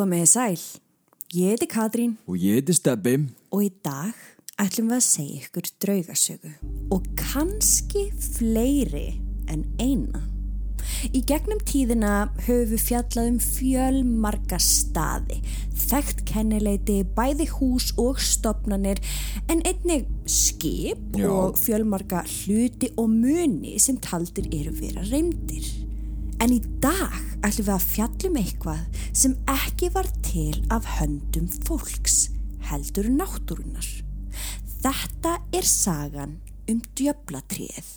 Komið þið sæl. Ég heiti Katrín Og ég heiti Steppi. og í dag ætlum við að segja ykkur draugasögu og kannski fleiri en eina. Í gegnum tíðina höfum við fjallað um fjölmarga staði, þekkt kennileiti, bæði hús og stopnanir, en einnig skip Já. og fjölmarga hluti og muni sem taldir eru vera reymdir. En í dag ætlum við að fjallum eitthvað sem ekki var til af höndum fólks, heldur náttúrunar. Þetta er sagan um djöflatrið.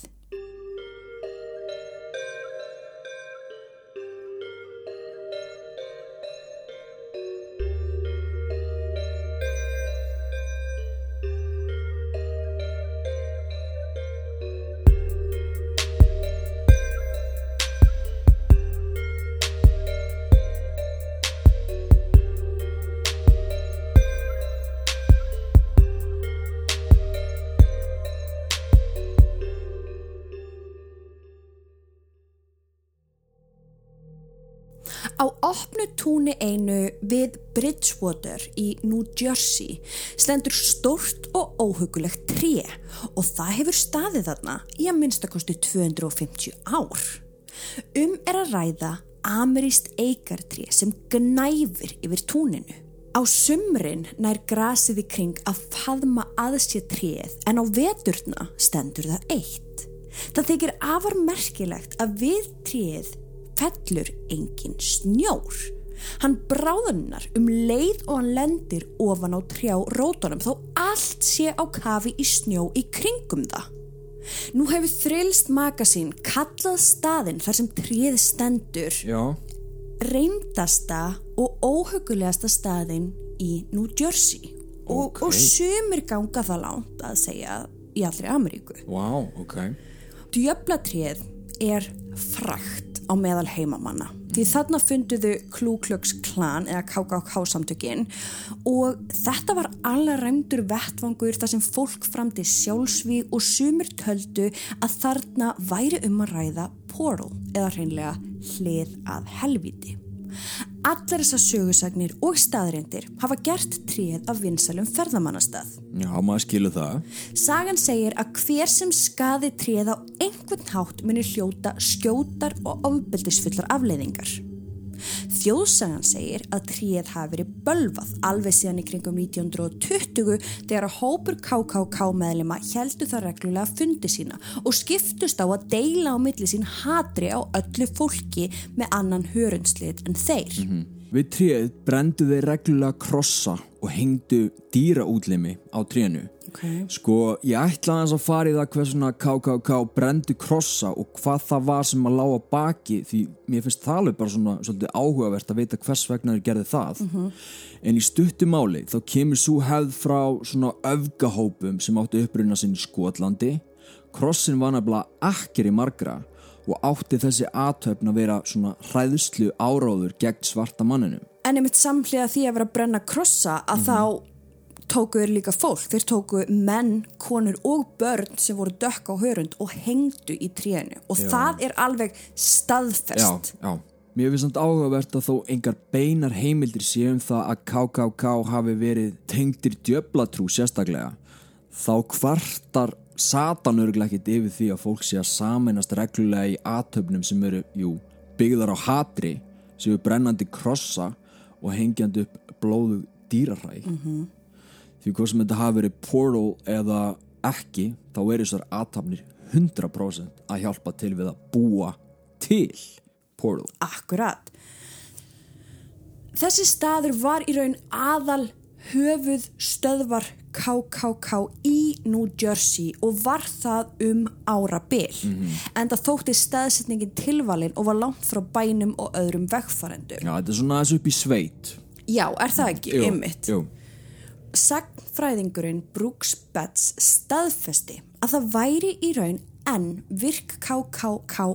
Á opnu túni einu við Bridgewater í New Jersey stendur stórt og óhugulegt tré og það hefur staðið þarna í að minnstakosti 250 ár. Um er að ræða ameríst eigartré sem gnæfir yfir túninu. Á sumrin nær grasið í kring að faðma aðsér tréð en á veturna stendur það eitt. Það þykir afar merkilegt að við tréð fellur engin snjór. Hann bráðunar um leið og hann lendir ofan á trjá rótunum þó allt sé á kafi í snjó í kringum það. Nú hefur Þrilst magasín kallað staðinn þar sem tríð stendur Já. reyndasta og óhugulegasta staðinn í New Jersey og, Ok. og sumir ganga það langt að segja í allri Ameríku. Vá, ok. Djöflatrið er frakt á meðal heimamanna. Því þarna funduðu Ku Klux Klan eða KKK samtökin og þetta var alla ræmdur vettvangur þar sem fólk framdi sjálfsvíg og sumir töldu að þarna væri um að ræða portal eða hreinlega hlið að helviti. Allar þessar sögusagnir og staðrindir hafa gert tríð af vinsalum ferðamannastað. Já, maður skilur það. Sagan segir að hver sem skaði tréð á einhvern hátt muni hljóta skjótar og ofbeldisfullar afleiðingar. Þjóðsagan segir að tréð hafi verið bölvað alveg síðan í kringum 1920 þegar að hópur KKK meðlema heldu það reglulega fundi sína og skiptust á að deila á milli sín hatri á öllu fólki með annan hörunslið en þeir. Við tréð brendu þeir reglulega krossa og hengdu dýraútlimi á trénu. Okay. Sko, ég ætla aðeins að fara í það hvað svona KKK brendu krossa og hvað það var sem að lága baki því mér finnst það alveg bara svona svolítið áhugavert að vita hvers vegna þeir gerði það. En í stuttu máli þá kemur svo hefð frá svona öfgahópum sem áttu uppruna sinn í Skotlandi. Krossin var nefnilega akkeri margra og átti þessi aðtöfn að vera svona hræðslu áráður gegn svarta manninum. En einmitt samhliða því að vera að brenna krossa að þá tóku þeir líka fólk. Þeir tóku menn, konur og börn sem voru dökk á hörund og hengdu í trénu. Og Já. það er alveg staðfest. Já, já. Mér finnst samt áhugavert að þó engar beinar heimildir séum það að KKK hafi verið tengdir djöblatrú sérstaklega. Þá kvartar Satan örgulega ekkit yfir því að fólk sé að sameinast reglulega í aðtöfnum sem eru, jú, byggðar á hatri, sem eru brennandi krossa og hengjandi upp blóðu dýraræg. -hmm. Því hvað sem þetta hafi verið portal eða ekki, þá eru þessar aðtöfnir 100% að hjálpa til við að búa til portal. Akkurat. Þessi staður var í raun aðal höfuð stöðvar KKK í New Jersey og var það um ára bil. En það þótti staðsetningin tilvalin og var langt frá bænum og öðrum vegfarendum. Já, þetta er svona aðeins upp í sveit Já, er það ekki? Jú, Einmitt. jú. Sagnfræðingurinn Brooks Betts staðfesti að það væri í raun enn virk KKK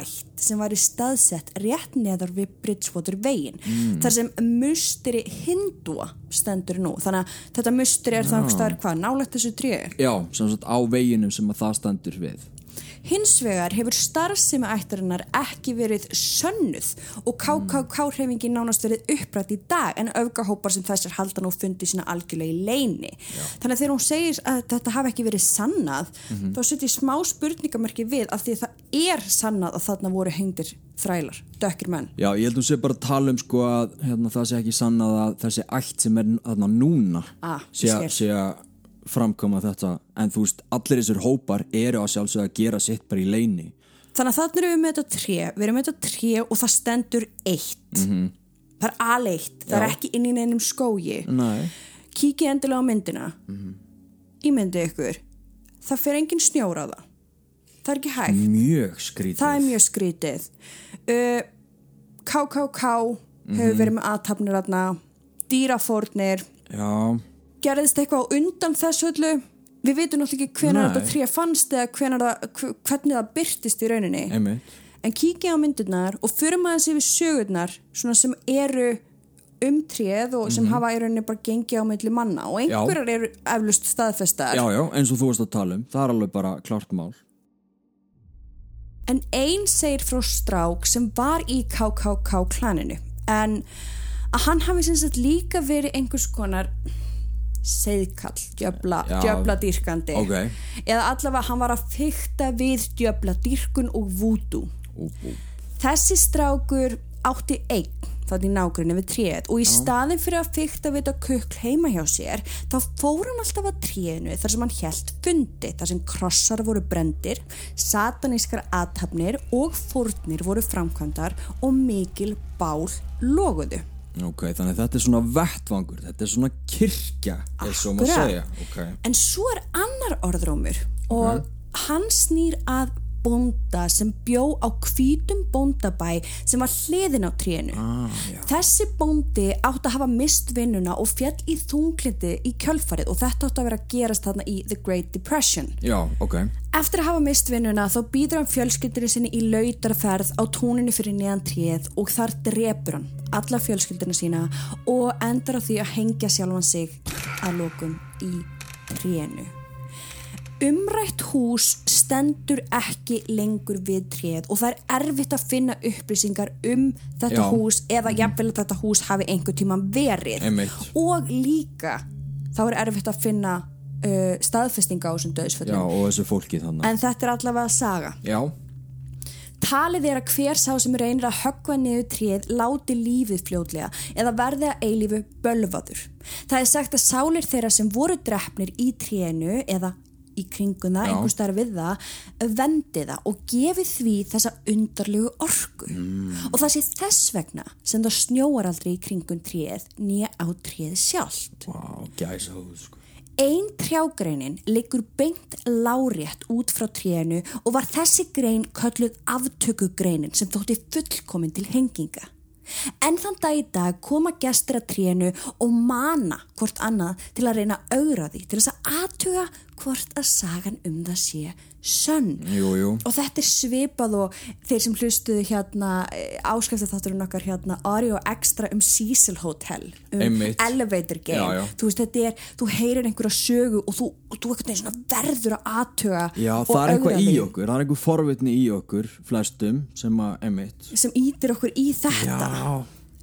ætt sem væri staðsett rétt neðar við Bridgewater veginn Mm. þar sem musteri hindúa stendur nú. Þannig að þetta musteri er þannig staðar hvað nálægt þessu tríu Já, sem sagt á veginum sem að það stendur við Hins vegar hefur starfsemi ættarinnar ekki verið sönnuð og KKK-hreyfingin nánast verið upprætt í dag en öfgahópar sem þessar halda nú fundi sína algjörlega í leini. Þannig að þegar hún segir að þetta hafi ekki verið sannað, þá setjum smá spurningamerki við af því að það er sannað að þarna voru hengdir þrælar, dökkir menn. Já, ég held að þú sé bara að tala um sko að hérna, það sé ekki sannað að þessi ætt sem er þarna núna Ah, ég sé að framkoma þetta en þú veist, allir þessir hópar eru að sjálfsögða að gera sitt bara í leini Þannig að þannig erum við með þetta tré, við erum með þetta tré og það stendur eitt. Það er aleitt, það er Já. ekki inn í neinum skógi. Nei, Kíkið endilega á myndina. Ímyndið ykkur, það fer engin snjór á það. Það er ekki hægt. mjög Það er mjög skrítið. Uh, KKK hefur verið með aðtapnir dýrafórnir, Já, gerðist eitthvað á undan þessu öllu? Við veitum náttúrulega ekki hvenar þetta tré fannst eða það, hv- hvernig það byrtist í rauninni. einmitt. En kíkja á myndirnar og förum aðeins yfir sögurnar svona sem eru um tréð og sem hafa í rauninni bara gengið á milli manna. Og einhverjar eru eflust staðfestar. Já, já, eins og þú varst að tala um, það er alveg bara klart mál. En einn segir frá strák sem var í KKK klaninu. En að hann hafi sem sagt líka verið einhvers konar segðkall, djöfla, Já. djöfla dýrkandi Ok. eða allavega hann var að fykta við djöfla dýrkun og vúdú ú, ú. Þessi strákur átti einn þannig nágrunni við tréð og í staðin fyrir að fykta við þetta kukl heima hjá sér þá fór hann alltaf að trénu þar sem hann hjælt fundi þar sem krossar voru brendir satanískar aðtapnir og fórnir voru framkvæmdar og mikil bál loguðu Ok, þannig þetta er svona vettvangur þetta er svona kirkja eins og maður segja okay. En svo er annar orðrómur og hann snýr að bónda sem bjó á hvítum bóndabæ sem var hliðin á trénu. ah. Þessi bóndi átti að hafa mist vinnuna og fjall í þunglindi í kjölfarið og þetta átti að vera að gerast þarna í The Great Depression. já, ok Eftir að hafa mist vinnuna þá býður hann fjölskyldinu sinni í lautarferð á túninu fyrir neðan tréð og þar drepur hann alla fjölskyldinu sína og endar á því að hengja sjálfan sig að lokum í trénu. Umrætt hús stendur ekki lengur við tréð og það er erfitt að finna upplýsingar um þetta Já. hús eða jafnvel að þetta hús hafi einhver tíma verið Einmitt. og líka þá er erfitt að finna uh, staðfestinga á þessum Já, döðsföllum og þessu fólki þannig en þetta er allavega saga Já, talið er að hver sá sem reynir að höggva niður tréð láti lífið fljótlega eða verði að eilífu bölvaður það er sagt að sálir þeirra sem voru drefnir í trénu eða í kringuna, Já. einhver starf við það vendi það og gefi því þessa undarlegu orku og það sé þess vegna sem það snjóar aldrei í kringun tréð nýja á tréð sjálft vá, gæsa hóð sko. Ein trjágreinin liggur beint lárétt út frá trénu og var þessi grein kölluð aftökugreinin sem þótti fullkomin til henginga. En þann dag í dag koma gestur að trénu og mana hvort annað til að reyna augra því til þess að aðtuga hvort að sagan um það sé sönn. Jú, jú. Og þetta er svipað og þeir sem hlustuðu hérna áskæftu þátturinn okkar hérna Audio Extra um Cecil Hotel um Einmitt. Elevator Game. Já, já. þú veist þetta er, þú heyrir einhverja sögu og þú, og þú verður að aðtuga Já, það er eitthvað í okkur, það er eitthvað forvitni í okkur flestum sem að, emitt sem ítir okkur í þetta.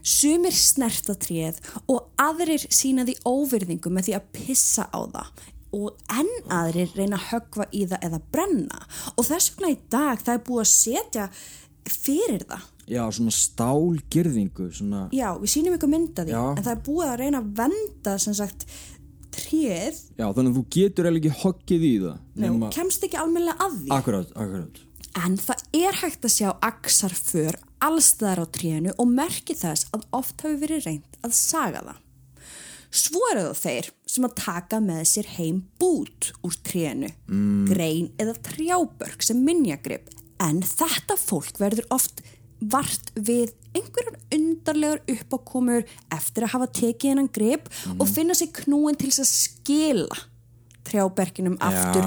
Sumir snerta tréð og aðrir sína því óvirðingu með því að pissa á það og enn aðrir reyna að höggva í það eða brenna og þess vegna í dag það er búið að setja fyrir það. Já, svona stálgirðingu svona, Já, við sýnum ykkur mynda því Já. en það er búið að reyna að venda sem sagt tréð Já, þannig að þú getur eiginlega ekki hoggið í það og kemst ekki almennilega að því. Akkurat, akkurat En það er hægt að sjá aksarför allstaðar á trénu og merki þess að oft hafi verið reynd að saga það. Svo eru það þeir sem að taka með sér heim bút úr trénu, mm. grein eða trjábörg sem minjagrip. En þetta fólk verður oft vart við einhverjar undarlegar uppákomur eftir að hafa tekið hennan grip og finna sér knúin til þess að skila trjáberginum aftur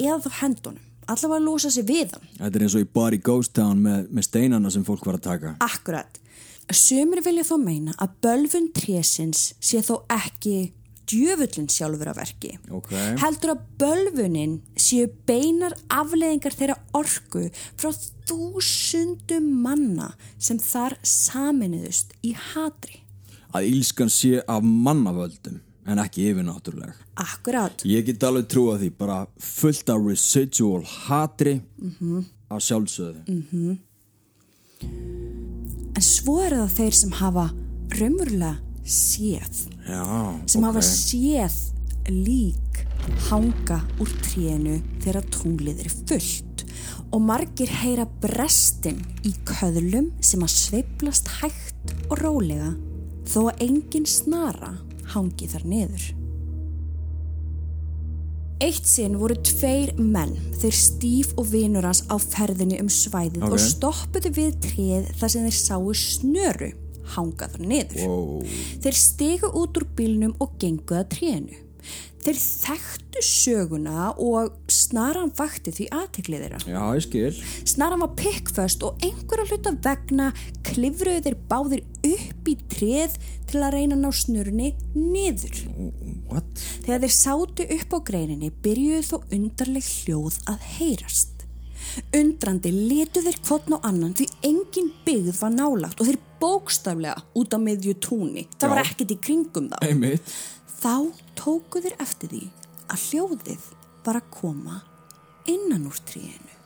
eða þá hendunum. Allavega að losa sig við hann. Þetta er eins og í Body Ghost Town með, með steinana sem fólk var að taka Akkurat. Sumir vilja þó meina að bölfun trésins sé þó ekki djöfullin sjálfur að verki Ok. heldur að bölvunin séu beinar afleðingar þeirra orku frá þúsundum manna sem þar saminuðust í hatri Að ílskan sé af mannavöldum en ekki yfirnáttúruleg. Akkurát, Ég get alveg trúa því bara fullt af residual hatri að sjálfsögðu. En svo eru það þeir sem hafa raunverulega séð Já, sem ok. hafa séð lík hanga úr trénu þegar tunglið er fullt og margir heyra brestin í köðlum sem að sveiflast hægt og rólega þó að engin snara hangi þar niður. Eitt sinn voru tveir menn, þeir Steve og vinur hans á ferðinni um svæðið Ok. og stoppuðu við tréð þar sem þeir sáu snöru hanga þar niður. Wow. Þeir stegu út úr bílnum og gengu að trénu. Þeir þekktu söguna og snaran vakti því aðteklið þeirra. Já, ég skil. Snaran var pikkföst og einhverja hluta vegna klifruðu þeir báðir upp í tréð til að reyna að ná snurunni niður. What? Þegar þeir sátu upp á greininni byrjuðu þó undarleg hljóð að heyrast. Undrandi letu þeir kvotn á annan því engin byggð var nálagt og þeir bókstaflega út á miðju túnni. Það var Já. ekkert í kringum þá. Einmitt. Þá tóku þeir eftir því að hljóðið var að koma innan úr tríinu.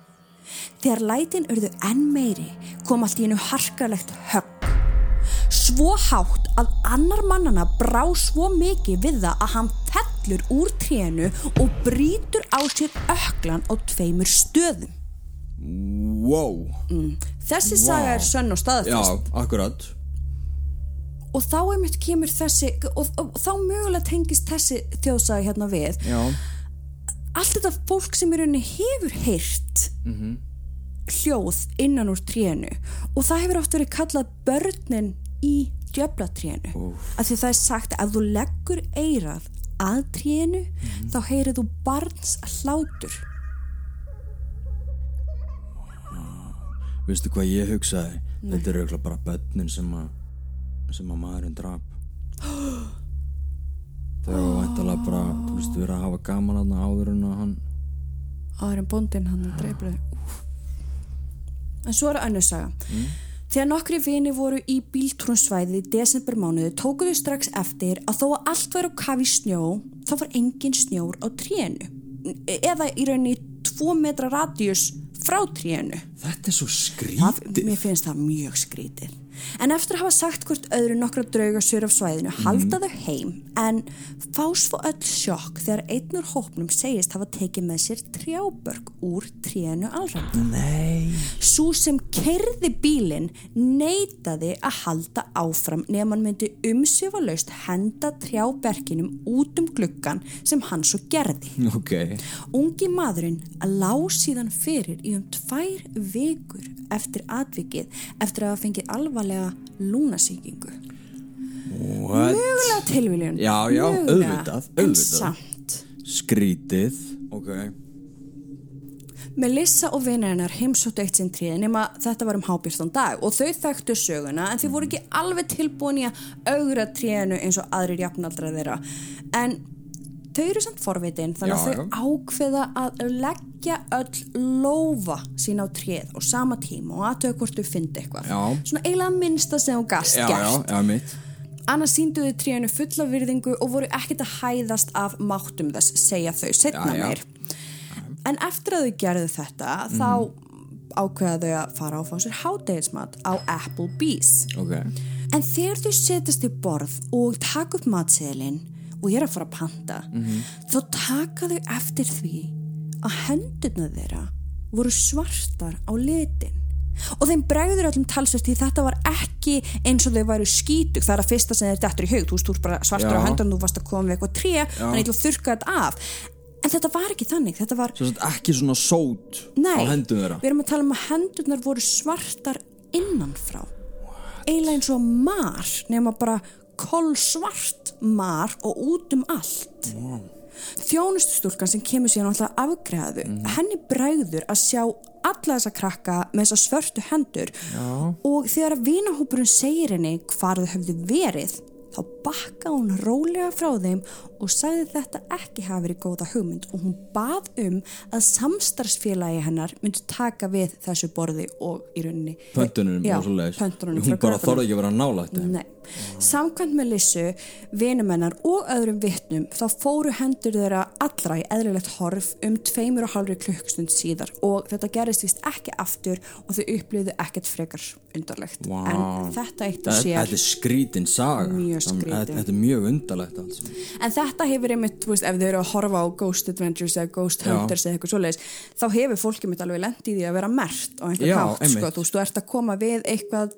Þegar lætin urðu enn meiri kom allt í einu harkalegt högg. Svo hátt að annar mannana brá svo mikið við það að hann fellur úr tríinu og brýtur á sér öklan á tveimur stöðum. Wow. Þessi saga er sönn og Já, staðfest akkurat. Og þá einmitt kemur þessi og, og, og þá mögulega tengist þessi þjóðsaga hérna við. Já. allt þetta fólk sem í rauninni hefur heyrt hljóð innan úr trénu. Og það hefur oft verið kallað börnin í djöflatrénu. Af því það er sagt að þú leggur eirað að trénu þá heyrið þú barns hlátur. Veistu hvað ég hugsaði? Þetta er auðvitað bara börnin sem að sem að maðurinn drap. Það var væntalega bara þú veist, verið að hafa gaman aðna áður en að hann áður en bóndin hann dreipur þau. En svo er önnur saga. Þegar nokkri vini voru í bíltrúnsvæði í desembermánuðu tókuðu strax eftir að þó að allt væri á kafi snjó þá var engin snjór á trénu. Eða í rauninni tvo metra radíus frá trénu. Þetta er svo það, skrítið mér finnst það mjög skrítið en eftir að hafa sagt hvort öðru nokkra drauga sér af svæðinu halda þau heim. En fá svo öll sjokk þegar einn úr hópnum segist hafa tekið með sér trjábörg úr trénu alræmda. Nei. Sú sem kerði bílinn neitaði að halda áfram nema hann myndi umsjöfalaust henda trjáberkinum út um gluggan sem hann svo gerði. Ok. Ungi maðurinn lá síðan fyrir í um tvær vikur eftir atvikið eftir að hafa fengið alvarlega lúnasýkingu. What? Mögulega tilviljun. Já, já, Mögulega, auðvitað, En auðvitað. samt. Skrítið Ok Melissa og vinir hennar heimsóttu eitt sinn tríð nema þetta var um hábjörnstan dag og þau þekktu söguna en þau voru ekki alveg tilbúin í að augra tríðinu eins og aðrir jafnaldra þeirra en þau eru samt forvitin þannig að Já, þau ákveða að leggja öll lofa sín á tríð á sama tíma og aðtöku hvort þau fyndi eitthvað. Já. svona eiginlega minnsta sem þú gast Já, já, gert. já, annars sínduðu tríðinu fulla virðingu og voru ekkert að hæðast af máttum þess segja þau setna Já, já. meir. En eftir að þau gerðu þetta þá ákveða þau að fara og fá sér hádegismat á Applebee's. Ok. En þegar þau setjast í borð og taka upp matseðlinn og ég er að fara að panta, þá taka þau eftir því að hendurna þeirra voru svartar á litin. Og þeim bregður öllum talsvert því þetta var ekki eins og þau væru skítug, það er að fyrsta sem þeir dettur í hug, þú ert bara svartur Já. á höndunum, þú varst að koma við eitthvað tré, þannig að þú þurrka þetta af. En þetta var ekki þannig, þetta var Svo ekki svona sót Nei, á hendum þeirra. Við erum að tala um að hendurnar voru svartar innanfrá. Eiginlega eins og mar nema bara kolsvart mar og út um allt wow. þjónustustúlkan sem kemur síðan alltaf afgreðaðu henni bregður að sjá alla þessa krakka með þessa svörtu hendur Já. og þegar að vinahópurinn segir henni hvar þau höfðu verið þá bakka hún rólega frá þeim og sagði þetta ekki hafa verið góða hugmynd og hún bað um að samstarfsfélagi hennar myndi taka við þessu borði og í rauninni Pöntunum Já, pöntunum Hún bara þorði ekki að vera nálægt þeim. Nei. Samkvæmt með Lissu, vinumennar og öðrum vittnum þá fóru hendur þeirra allra í eðlilegt horf um tveimur og halvri klukkstund síðar og þetta gerist vist ekki aftur og þau upplýðu ekkert frekar undarlegt. Vá. En þetta eitt og sér, þetta er skrítin saga Mjög skrítin. Þetta er mjög undarlegt alls en þetta hefur einmitt, þú veist, ef þau eru að horfa á Ghost Adventures eða Ghost. Hunters eða eitthvað svoleiðis, þá hefur fólki mitt alveg lendið í því að vera mert á einhvern hátt, sko. Mhm. þú veist, þú ert að koma við eitthvað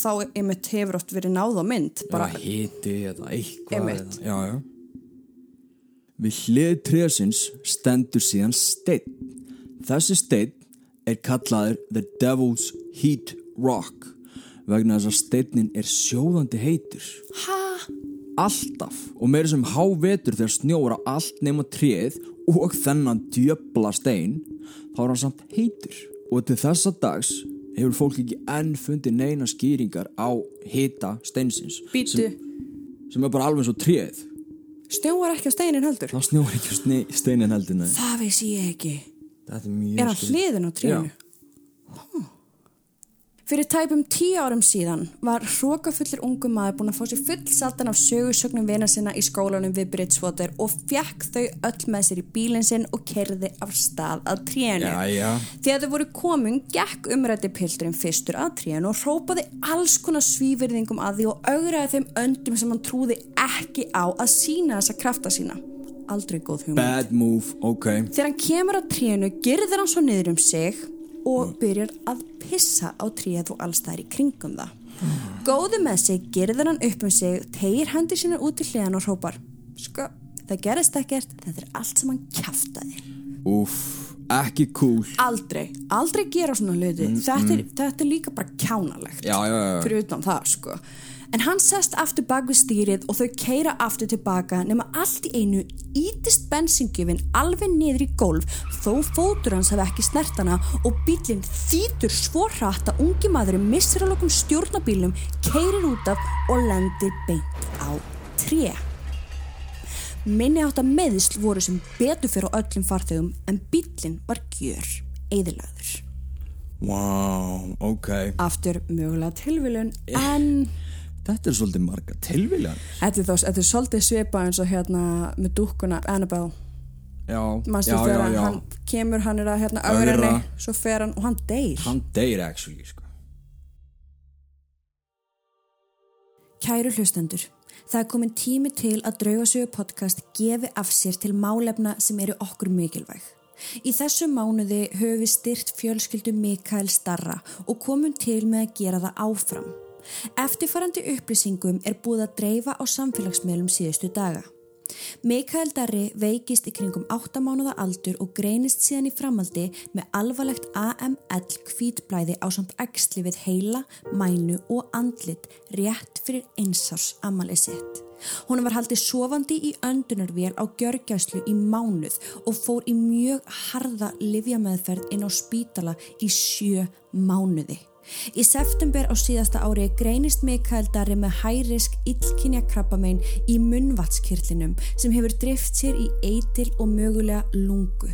þá einmitt hefur oft verið náð á mynd, bara bara hiti eða eitthvað eða, já, já. Við hlið trésins stendur síðan steinn. Þessi steinn er kallaður The Devil's Heat Rock vegna þess að steinin er sjóðandi heitur. Hæ? Alltaf og meira sem hávetur þegar snjóra allt nema tréð og þennan djöbla stein þá er hann samt heitur og til þessa dags hefur fólk ekki enn fundið neina skýringar á hita steinsins sem, sem er bara alveg svo tréð snjóar ekki á steinin heldur? þá snjóar ekki á steinin heldur nei. Það veist ég ekki. er Er hann hliðin á trínu? Fyrir tæpum tíu árum síðan var hrókafullir ungum maður búinn að fá sér full saltan af sögursögnum vina sinna í skólanum við Bridgewater og fekk þau öll með sér í bílinn sinn og kerði af stað að trénu. Jæja. Þegar þau voru komin, gekk umrætti pilturinn fyrstur að trénu og hrópaði alls konar svívirðingum að því og augraði þeim öndum sem hann trúði ekki á að sína þessa krafta sína. Aldrei góð hugmynd. bad move, ok Þegar hann kemur á trénu girðir hann svo niður um sig og byrjar að pissa á tréð og allstæðir í kringum það. Góðu með sig girðir hann upp um sig, tegir hendur sínar út til hliðan og hrópar Sko, það gerist ekkert, þetta er allt sem hann kjaftaði. Úff, ekki cool Aldrei, aldrei gera svona hluti. Þetta, er, þetta er líka bara kjánalegt. Já, já, já, já. Fyrir utan það, sko. En hann sest aftur bak við stýrið og þau keira aftur tilbaka nema allt í einu ítist bensingjöfin alveg niður í gólf þó fótur hans hafi ekki snert hana og bílinn þýtur svo hratt að ungi maðurinn missir að lokum stjórnabílnum, keirir út af og lendir beint á tré. Minni átt að meðsl voru sem betur fyrir öllum farþegum en bílinn var gjör, eðilagður. Wow, ok Aftur mögulega tilvilun en Þetta er svolítið marga tilviljan þetta er, þá, þetta er svolítið svipa eins og hérna með dúkkuna Annabelle. Já, Manstu já, já, þegar hann kemur, hann er að hérna Ögra. ögrinni, svo fer hann og hann deyr. Hann deyr actually, sko Kæru hlustendur, það er komin tími til að Draugasögu podcast gefi af sér til málefna sem eru okkur mikilvæg. Í þessu mánuði höfum við styrt fjölskyldu Mikael Starra og komum til með að gera það áfram. Eftirfarandi upplýsingum er búið að dreifa á samfélagsmiðlum síðustu daga. Mikael Darri veikist í kringum 8 mánuða aldur og greinist síðan í framaldi með alvarlegt AML kvítblæði á samt æxli við heila, mænu og andlit rétt fyrir einsás amalið sitt. Hún var haldið sofandi í öndunarvél á gjörgjæslu í mánuð og fór í mjög harða livjameðferð inn á spítala í sjö mánuði. Í september á síðasta ári greinist Mikael Darri með hærisk illkynja krabbamein í munnvatskirlinum sem hefur drift sér í eitil og mögulega lungu.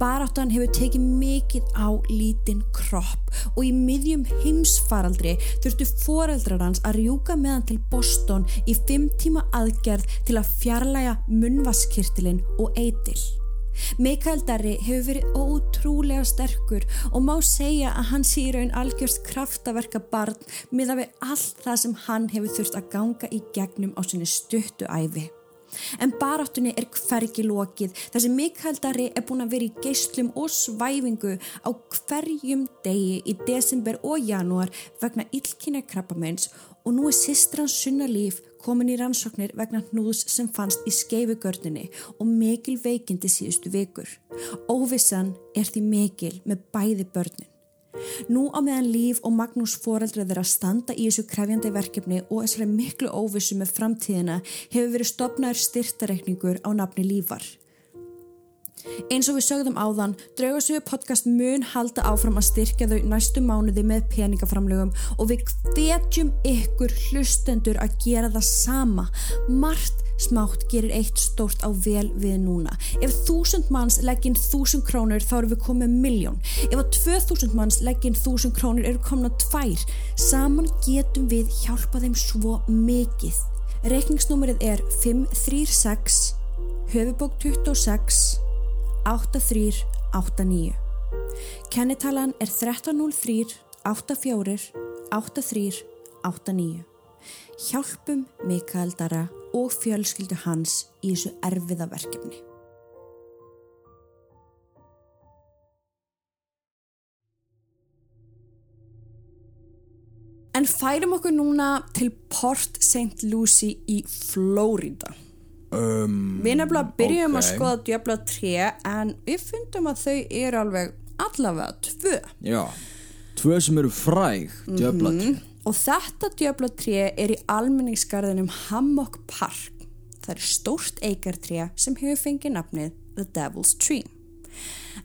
Baráttan hefur tekið mikið á lítinn kropp og í miðjum heimsfaraldri þurftu foreldrar hans að rjúka með hann til Boston í fimm tíma aðgerð til að fjarlæga munnvatskirtilin og eitil. Mikael Darri hefur verið ótrúlega sterkur og má segja að hann sé í raun algjörst kraftaverka barn með að við allt það sem hann hefur þurft að ganga í gegnum á sinni stuttu æfi. En baráttunni er hvergi lokið þar sem Mikael Darri er búin að vera í geislum og svæfingu á hverjum degi í desember og janúar vegna illkynja krabbamenns og nú er sýstir hans sunna líf komin í rannsóknir vegna hnúðs sem fannst í skeifugörninni og mikil veikindi síðustu vikur. Óvissan er því mikil með bæði börnin. Nú á meðan Líf og Magnús foreldra þeirra standa í þessu krefjandi verkefni og þessari miklu óvissu með framtíðina hefur verið stopnaður styrtareikningur á nafni Lífar. Eins og við sögðum áðan, Draugasögu podcast mun halda áfram að styrkja þau næstu mánuði með peningaframlögum og við hvetjum ykkur hlustendur að gera það sama. Margt smátt gerir eitt stórt á vel við núna. Ef þúsund manns legginn þúsund krónur þá eru við komið miljón. Ef að tvö þúsund manns legginn þúsund krónur eru komna tvær. Saman getum við hjálpa þeim svo mikið. Reikningsnúmerið er 536 höfubók 26 8389. Kennitalan er 1303 84 83 89. Hjálpum Mikael Dara og fjölskyldu hans í þessu erfiða verkefni. En færum okkur núna til Port St. Lucie í Flórida. Um, Við nefnilega byrjum að ok. skoða djöfla 3 en við fundum að þau eru alveg allavega tvö. Já, tvö sem eru fræg djöflat Og þetta djöfla 3 er í almenningsgarðinum Hammock Park. Það er stórt eikartré sem hefur fengið nafnið The Devil's Tree.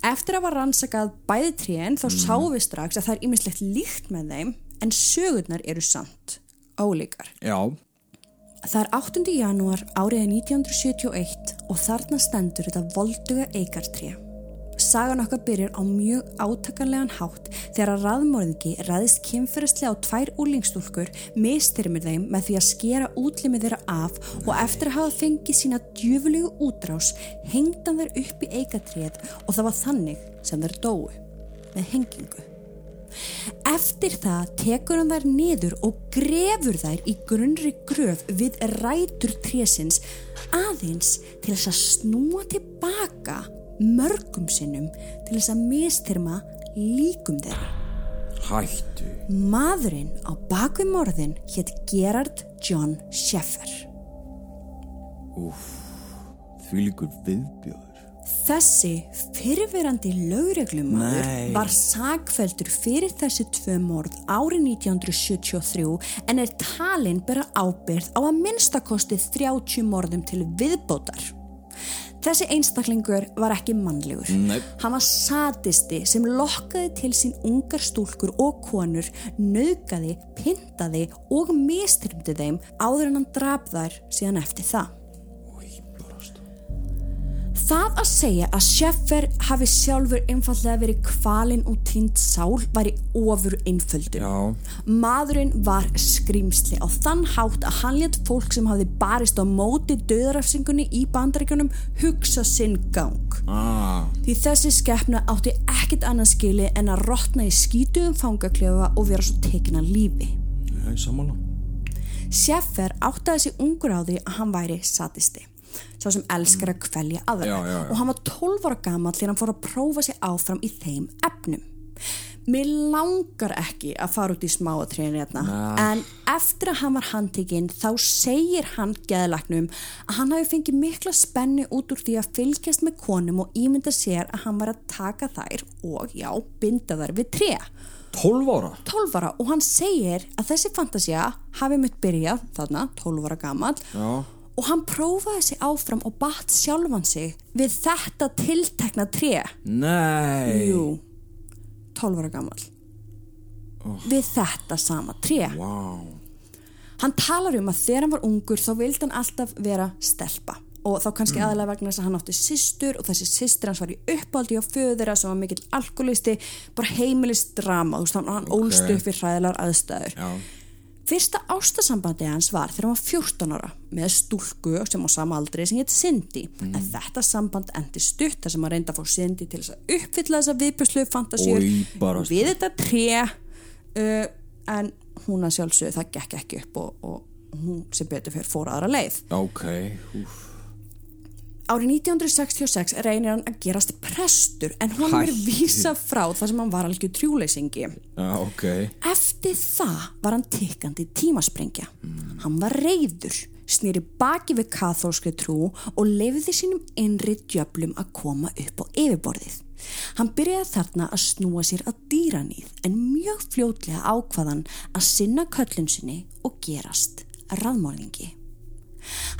Eftir að var rannsakað bæði tréin þá sáum við strax að það er ýmislegt líkt með þeim en sögurnar eru samt ólíkar. Já, Það er 8. janúar árið 1971 og þarna stendur þetta volduga eikartré. Sagan okkar byrjar á mjög átakanlegan hátt þegar að raðmörðingi ræðist kynferðislega á tvær úlingstúlkur, mistyrmir þeim með því að skera útlimið þeirra af og eftir að hafa fengið sína djöfulegu útrás hengdan þeir upp í eikartréð og það var þannig sem þeir dóu með hengingu. Eftir það tekur hann þær niður og grefur þær í grunnri gröf við rætur trésins aðeins til þess að snúa tilbaka mörgum sinnum til þess að mistyrma líkum þeirra. hættu Maðurinn á bakvið morðin hétt Gerard John Sheffer. Því líkur viðbjóður Þessi fyrfirandi lögreglumadur Nei. var sagfældur fyrir þessi tvö morð árið 1973 en er talinn bera ábyrð á að minnstakosti 30 morðum til viðbótar. Þessi einstaklingur var ekki mannlegur. Nei. Hann var satisti sem lokkaði til sín ungar stúlkur og konur, naukaði, pintaði og mistrymdi þeim áður en hann draf þær síðan eftir það. Það að segja að Sheffer hafi sjálfur einfallega verið kvalinn og týnd sál var í ofur einföldum. Já, Maðurinn var skrýmsli á þann hátt að hann létt fólk sem hafði barist á móti döðarafsingunni í bandaríkjunum hugsa sinn gang. ah, Því þessi skeppna átti ekkit annað skili en að rotna í skítugum fangaklefa og vera svo tekin að lífi. ég er sammála Sheffer áttaði sig ungur á því að hann væri satisti svo sem elskar að kvelja aðra. Já, já, já. og hann var 12 ára gammal þegar hann fór að prófa sig áfram í þeim efnum. Mér langar ekki að fara út í smáatriðin hérna en eftir að hann var handtekinn þá segir hann geðlagnum að hann hafi fengið mikla spennu út úr því að fylgjast með konum og ímynda sér að hann var að taka þær og já, binda þær við tré. 12 ára? 12 ára og hann segir að þessi fantasía hafi mitt byrjað þarna 12 ára gammal Já, og hann prófaði sig áfram og batt sjálfan sig við þetta tiltekna tré. Nei. Jú, 12 ára gammal við þetta sama tré. Vá, hann talar um að þegar hann var ungur þá vildi hann alltaf vera stelpa. Og þá kannski aðalega vegna þess að hann átti systur og þessi systur hans var í uppáldi á föðura sem var mikill alkoholisti bara heimilist drama, þú veist hann, hann ólst upp við hræðilegar aðstæður. Já, Fyrsta ástasambandi hans var þegar hann var 14 ára með stúlku sem á sama aldri sem hétt Cindy. En þetta samband endi stutt þar sem hann reyndi að fá Cindy til þess að uppfylla þessa viðbjörslu fantasíur. Við þetta tré uh, en hún að sjálfsögðu það gekk ekki upp og, og hún sem betur fyrir fór aðra leið. Ok Úf. Árið 1966 reynir hann að gerast prestur en er Hættu. vísa frá þar sem hann var algjör trjúleysingi Já, ok Eftir það var hann tikkandi tímasprengja. Hann var reyður, snýri baki við kathólskri trú og lefði sínum innri djöflum að koma upp á yfirborðið. Hann byrjaði þarna að snúa sér að dýranýð en mjög fljótlega ákvaðan að sinna köllun sinni og gerast raðmálningi.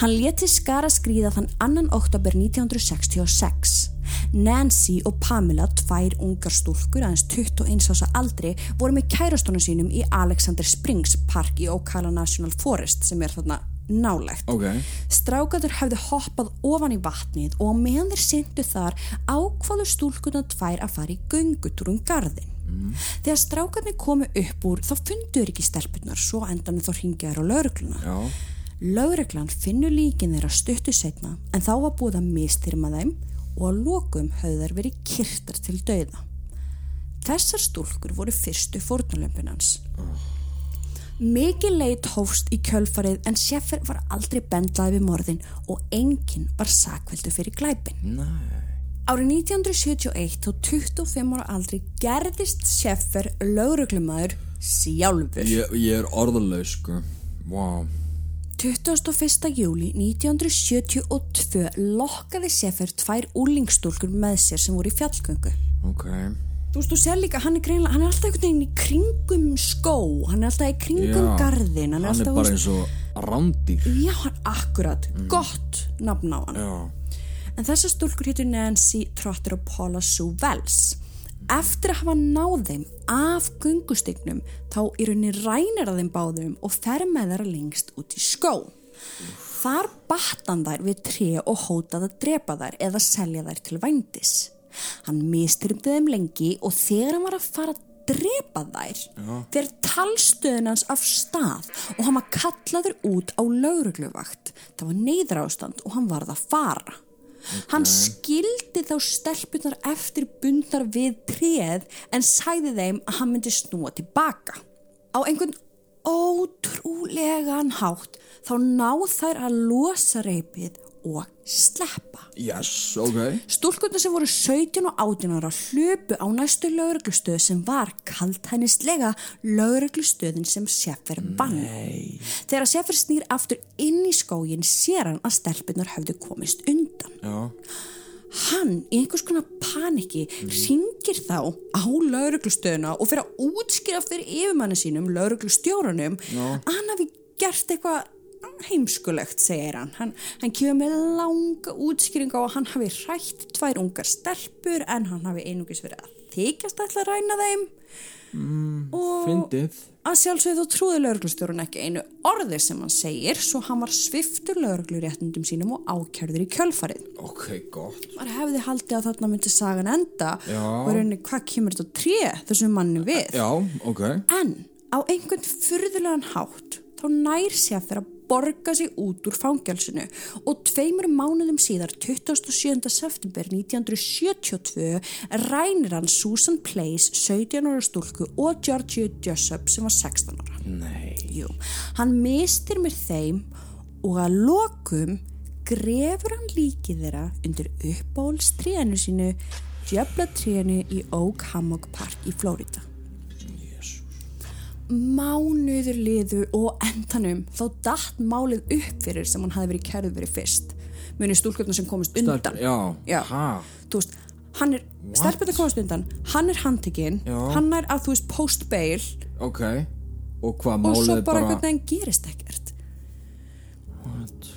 Hann leti skara skrýða þann annan oktober 1966. Nancy og Pamela, tvær ungar stúlkur aðeins 21 ása aldri, voru með kærastónu sínum í Alexander Springs Park í Ocala National Forest sem er þarna nálegt. Ok. Strákaður hefði hoppað ofan í vatnið og meðan þeir syndu þar ákvaðu stúlkunar tvær að fara í göngutúrum garðin. Þegar strákarnir komu upp úr þá funduður ekki stelpunar svo endanum þá ringjaður á laurugluna. Já. Lauruglan finnur líkin þeirra stuttu setna en þá var búið að mistyrma þeim og að lokum höfðu þær verið kyrtar til dauða. Þessar stúlkur voru fyrstu fórnulömpinans. Mikið leit hófst í kjölfarið en Sjeffer var aldrei bendlaði við morðin og enginn var sakveldu fyrir glæpin. Nei. Árið 1971 og 25 ára aldri gerðist Sjeffer lauruglumæður sjálfur. Ég, ég er orðalaus, sko. Wow. 21. júli 1972 lokkaði Sjeffer tvær úlingstúlkur með sér sem voru í fjallgöngu. Ok. Þú veist, þú sér líka, hann er greinlega, hann er alltaf einhvern veginn í kringum skó, hann er alltaf í kringum Já. garðin, hann er Hann er bara eins og rándýr. Já, hann akkurat, gott nafn á hann. Já. En þessar stúlkur hétu Nancy Trotter og Paula Sue Wells. Eftir að hafa náð þeim af gungustygnum þá í rauninni rænir að þeim báðum og fer með þeirra lengst út í skó. Þar battan þær við tré og hótað að drepa þær eða selja þær til vændis. Hann mistyrmdi þeim lengi og þegar hann var að fara að drepa þær þegar talstöðun hans af stað og hann var kallaður út á laurugluvakt. Það var neyðra ástand og hann varð að fara. Hann skildi þá stelpunar eftir bundar við tréð en sagði þeim að hann myndi snúa tilbaka. Á einhvern ótrúlegan hátt þá náð þær að losa reypið og sleppa. Yes, ok. Stúlkurnar sem voru 17 og 18 ára hlupu á næstu lauruglustöð sem var kaltænislega lauruglustöðin sem Sjeffer vann. Þegar Sjeffer snýr aftur inn í skógin sér hann að stelpunar höfðu komist undan. Já. Hann í einhvers konar paniki ringir þá á lauruglustöðuna og fyrir að útskýra fyrir yfirmanni sínum, lauruglustjórunum, að hann hafi gert eitthvað heimskulegt, segir hann. Hann, hann kemur með langa útskýringa að hann hafi hrætt tvær ungar stelpur en hann hafi einungis verið að þykjast ætla að ræna þeim. og Fyndið. að sjálfsögðu þá trúði lauruglustjórun ekki einu orði sem hann segir svo hann var sviftur laurugluréttundum sínum og ákjörður í kjölfarið. Ok, gott. maður hefði haldið að þarna myndi sagan enda Já. og rauninni hvað kemur þetta tré þessum manni við Já, ok. en á einhvern furðulegan hátt þá nær sér að borga sig út úr fangjálsinu og tveimur mánuðum síðar 27. september 1972 rænir hann Susan Place 17 ára stúlku og Georgia Jessup sem var 16 ára Nei. Jú, hann mistir mér þeim og að lokum grefur hann líkið þeirra undir uppáhaldstrénu sínu djöflatrénu í Oak Hammock Park í Flórida. Mánuður liðu og endanum þá datt málið upp fyrir sem hann hafi verið kærið verið fyrst. Muni stúlkurnar sem komist undan. Stelp, já. Já. Þú veist, hann er, stelpurnar komast undan, hann er handtekinn, hann er að þú veist post-bail Ok. Og hvað og málið svo er bara bara... einhvern veginn gerist ekkert. What?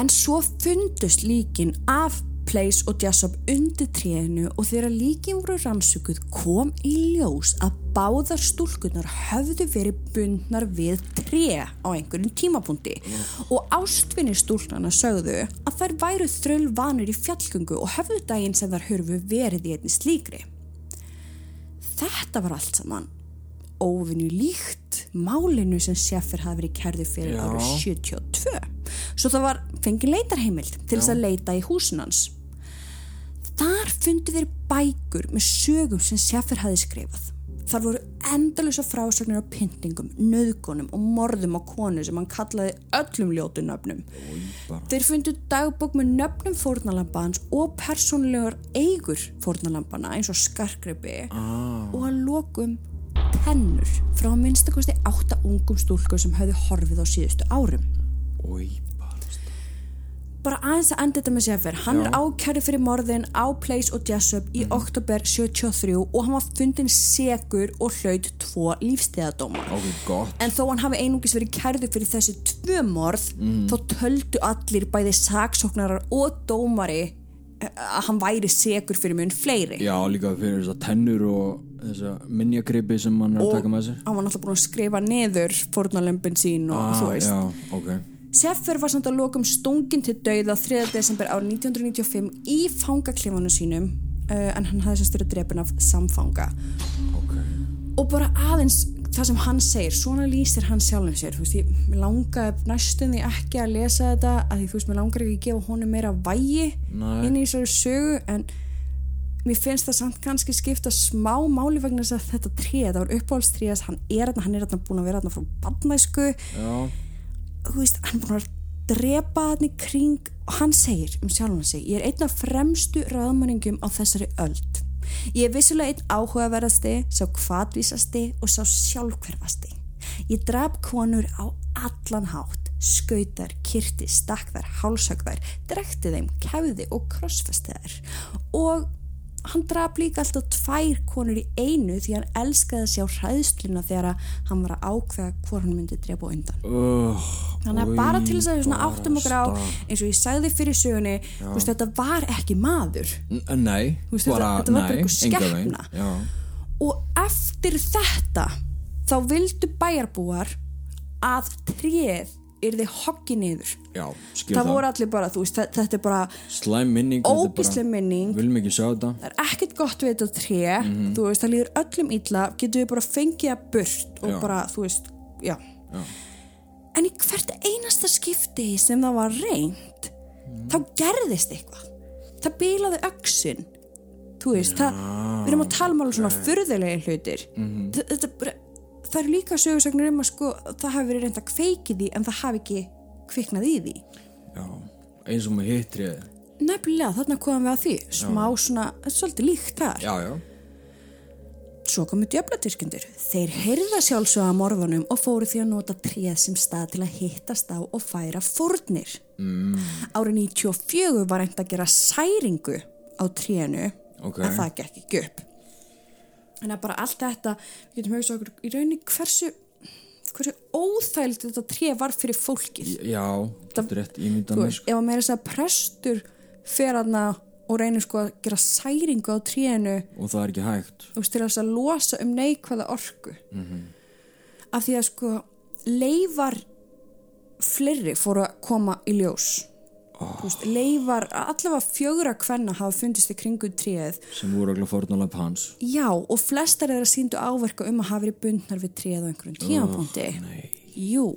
En svo fundust líkin af Place og Jessup undir trénu og þegar líkin voru rannsökuð kom í ljós að báðar stúlkunar höfðu verið bundnar við tré á einhverjum tímapunkti og ástvinni stúlknarna sögðu að þær væru þröl vanur í fjallgöngu og höfðu daginn sem þær hörfu verið í einni slíkri. Þetta var allt saman óvinni líkt málinu sem Sjeffer hafi verið kærði fyrir Já. árið 72. Svo það var fengið leitarheimild til þess að leita í húsin hans. Þar fundu þeir bækur með sögum sem Sjeffer hafi skrifað. Þar voru endalusa frásagnir á pyntingum, nöðgunum og morðum á konu sem hann kallaði öllum ljótu nöfnum. Þeir fundu dagbók með nöfnum fórnalampans og persónlegar eigur fórnalampana eins og skarkripi Ah. og að lokum tennur frá minnstakosti átta ungum stúlkur sem höfðu horfið á síðustu árum. Ói, bara. Aðeins að enda þetta með Sjeffer, hann Já. er ákæri fyrir morðin á Place og Jessup í oktober 73 og hann var fundin segur og hlaut tvo lífstíðadóma. Ok, gott. En þó hann hafi einungis verið kærðu fyrir þessi tvö morð, þá töldu allir bæði saksóknarar og dómari að hann væri segur fyrir mun fleiri Já, líka fyrir þess að tennur og þessa minjagripi sem hann er að taka með sér hann var náttúrulega búin að skrifa neður fórnarlömpin sín og þú veist Ah, Já, ok Seffer var samt að lokum stungin til dauða 3. desember árið 1995 í fangaklifanum sínum uh, en hann hafði semst verið drepin af samfanga Ok og bara aðeins það sem hann segir svona lýsir hann sjálfum sér þú veist, ég langaði næstum því ekki að lesa þetta að því þú veist, mér langar ekki að gefa honum meira vægi Nei. inn í þessari sögu en mér finnst það samt kannski skipta smá máli vegna þess að þetta tré, þetta var uppáhaldstríðas hann er þarna, hann er þarna búin að vera þarna frá badnæsku Já, þú veist, hann búin að drepa hann í kring og hann segir um sjálfan sig ég er einn af fremstu ráðmanningum á þessari öld. Ég er vissulega einn áhugaverðasti sá kvatvísasti og sá sjálfhverfasti. Ég draf konur á allan hátt skautar, kirti, stakk þær hálsögð þær, drekti þeim kæði og krossfesti þær og hann draf líka alltaf tvær konur í einu því hann elskaði að sjá hræðsluna þegar hann var að ákveða hvor hann myndi drepa undan. Uh, Þannig að bara til þess að við svona áttum okkur á eins og ég sagði fyrir sögunni veist, þetta var ekki maður. N- Nei, veist, bara, þetta- þetta var bara skepna. Já, og eftir þetta þá vildu bæjarbúar að tréð yrði hoggi niður. Já, skil það það, voru allir bara, þú veist, þe- þetta er bara Slæm minning ógislega minning. Það er ekkert gott við þetta tré Mhm. þú veist, það líður öllum illa. Getur við bara fengið að burt og Já. bara, þú veist, já. Já. en í hvert einasta skipti sem það var reynd þá gerðist eitthvað. Það bílaði öxin. Þú veist, það, við erum að tala um alveg svona furðulegi hlutir. Mhm. Þa- þetta bara, það eru líka sögursögnur um að sko, það hafi verið reynd að kveiki því en það hafi ekki kviknað í því Já, eins og með hittrið nefnilega, þarna komum við að því smá svona, þetta er svolítið líkt þar Já, já, Svo komu djöflatyrkjendur. Þeir heyrða sjálfsögða morðunum og fóru því að nota tréð sem stað til að hittast á og færa fórnir. Mm. Árið 94 var reynd að gera særingu á trénu Ok. en það gekk ekki upp. En að bara allt þetta, við getum hugsað okkur í rauninni hversu, hversu óþægild þetta tré var fyrir fólkið. já, þetta er rétt ímynda Þú mér veist, sko. ef að meira þess að prestur fer aðna og reynir sko að gera særingu á trénu og það er ekki hægt þú veist, til þess að losa um neikvæða orku af því að sko leifar fleiri fóru að koma í ljós veist, leifar, allavega fjögra kvenna hafa fundist í kringum tríð sem voru alveg fórnalega hans. Já, og flestar þeirra síndu áverka um að hafa verið bundnar við tríð á einhverjum tímapunkti. nei. jú.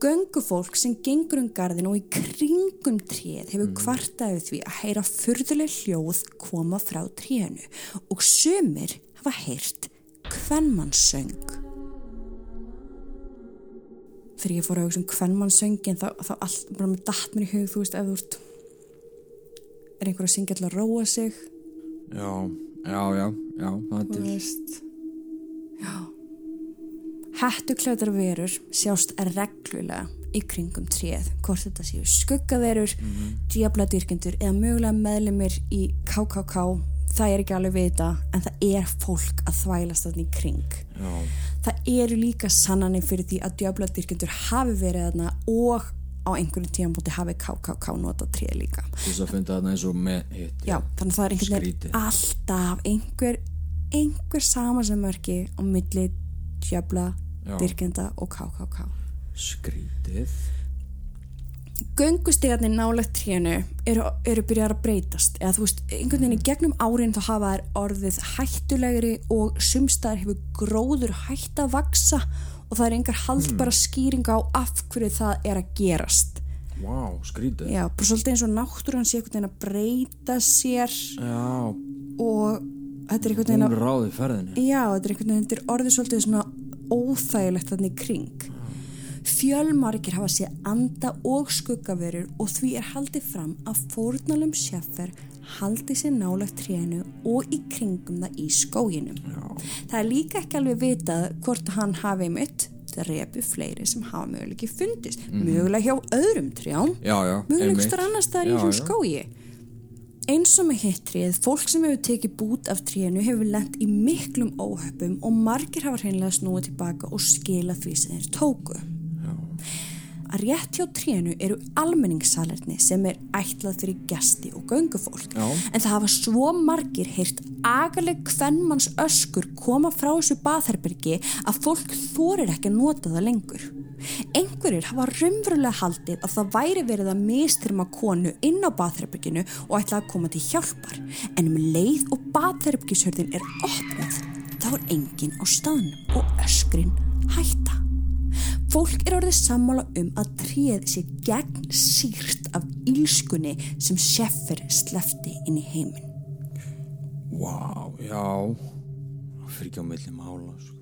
Göngufólk sem gengur um garðin og í kringum tréð hefur kvartaði því að heyra furðuleg hljóð koma frá trénu. Og sömur hafa heyrt kvennmannssöng. Þegar ég fór að hugsa um kvennmannssöngin þá, þá allt bara með datt mér í hug, þú veist, ef þú ert er einhver að syngja til að róa sig, já, já, já, já það er. Já. Hættuklæðar verur sjást reglulega í kringum tréð, hvort þetta séu skuggaverur, mm -hmm. djabladyrkendur eða mögulega meðlumir í KKK, það er ekki alveg vita en það er fólk að þvælast þannig í kring. já, Það eru líka sannanir fyrir því að djabladyrkendur hafi verið þarna og á einhverjum tímanbúti hafi KKK nota tréð líka. þess að funda þarna eins og með hitt Já, þannig að það er einhvern veginn alltaf einhver, einhver samasemörki á milli djöfla, Já. dyrkenda og KKK. skrítið Göngustegarnir nálægt trénu eru, eru byrjar að breytast. Eða þú veist, einhvern veginn í gegnum árin þá hafa þær orðið hættulegri og sumstaðar hefur gróður hætt að vaksa og það er engar haldbara skýringa á af hverju það er að gerast. Vá, skrítið. Já, bara svolítið eins og náttúran sé einhvern veginn að breyta sér Já, og þetta er einhvern veginn hún að ráði ferðinni. Já, þetta er einhvern veginn, þetta er orðið svolítið svona óþægilegt þannig kring. Fjölmargir hafa séð anda og skuggaverur og því er haldið fram að fórnalum sjöffer haldi sér nálagt trénu og í kringum það í skóginum. Já, Það er líka ekki alveg vitað hvort hann hafi mitt drepi fleiri sem hafa mögulega ekki fundist. Mögulega hjá öðrum mögulega einmitt. stór annars staðar í Já, þessum já. skógi. Eins og með hitt tréð, fólk sem hefur tekið bút af trénu hefur lent í miklum óhöppum og margir hafa hreinlega snúið tilbaka og skila því sem þeir tóku. Að rétt hjá trénu eru almenningssalerni sem er ætlað fyrir gesti og göngufólk Já. en það hafa svo margir heyrt agaleg kvennmanns öskur koma frá þessu baðherbergi að fólk þorir ekki að nota það lengur. Einhverjir hafa raunverulega haldið að það væri verið að mistrima konu inn á baðherberginu og ætla að koma til hjálpar en um leið og baðherbergishörðin er opnað þá er enginn á staðnum og öskrin hætta. Fólk er orðið sammála um að tríð sé gegn sírt af ílskunni sem Sheffer slefti inn í heiminn. Vá, já Það fyrir ekki á milli mála sko.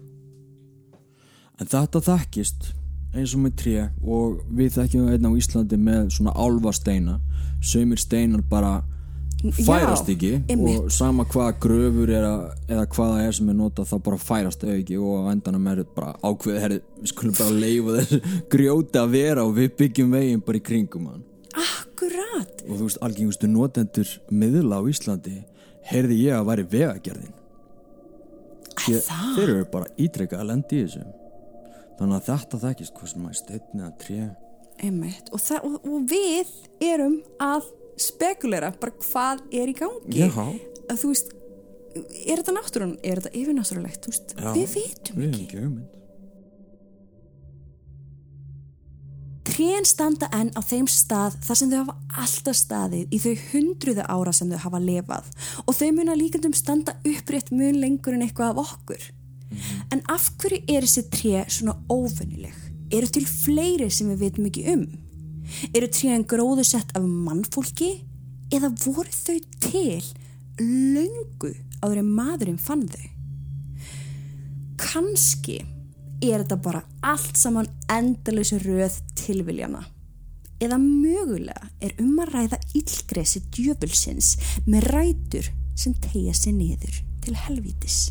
En þetta þekkist eins og með tré og við þekkjum einn á Íslandi með svona álfasteina sömur steinar bara færast Já, ekki einmitt. og sama hvaða gröfur er að, eða hvaða er sem er notað þá bara færast þau ekki og á endanum er bara ákveð herri, við skulum bara leifa þessu grjóti að vera og við byggjum veginn bara í kringum hann Akkurat! og þú veist algengustu notendur miðla á Íslandi heyrði ég að væri vegagerðin Ég, þeir eru bara ítrekkað að lendi í þessu þannig að þetta þekkist hvað sem maður steitni að tré. Og, og, og við erum að spekulera bara hvað er í gangi Já. að þú veist er þetta náttúrun, er þetta yfirnáttúrulegt við vitum við ekki ekki Trén standa enn á þeim stað þar sem þau hafa alltaf staðið í þau hundruðu ára sem þau hafa lifað og þau muna líkandum standa upprétt mun lengur en eitthvað af okkur. En af hverju er þessi tré svona óvennileg? Eru til fleiri sem við veitum ekki um? Eru trén gróðusett af mannfólki eða voru þau til löngu áður en maðurinn fann þau? Kanski er þetta bara allt saman endalösa röð tilviljana. Eða mögulega er um að ræða illgresi djöfulsins með rætur sem tegja sig niður til helvítis.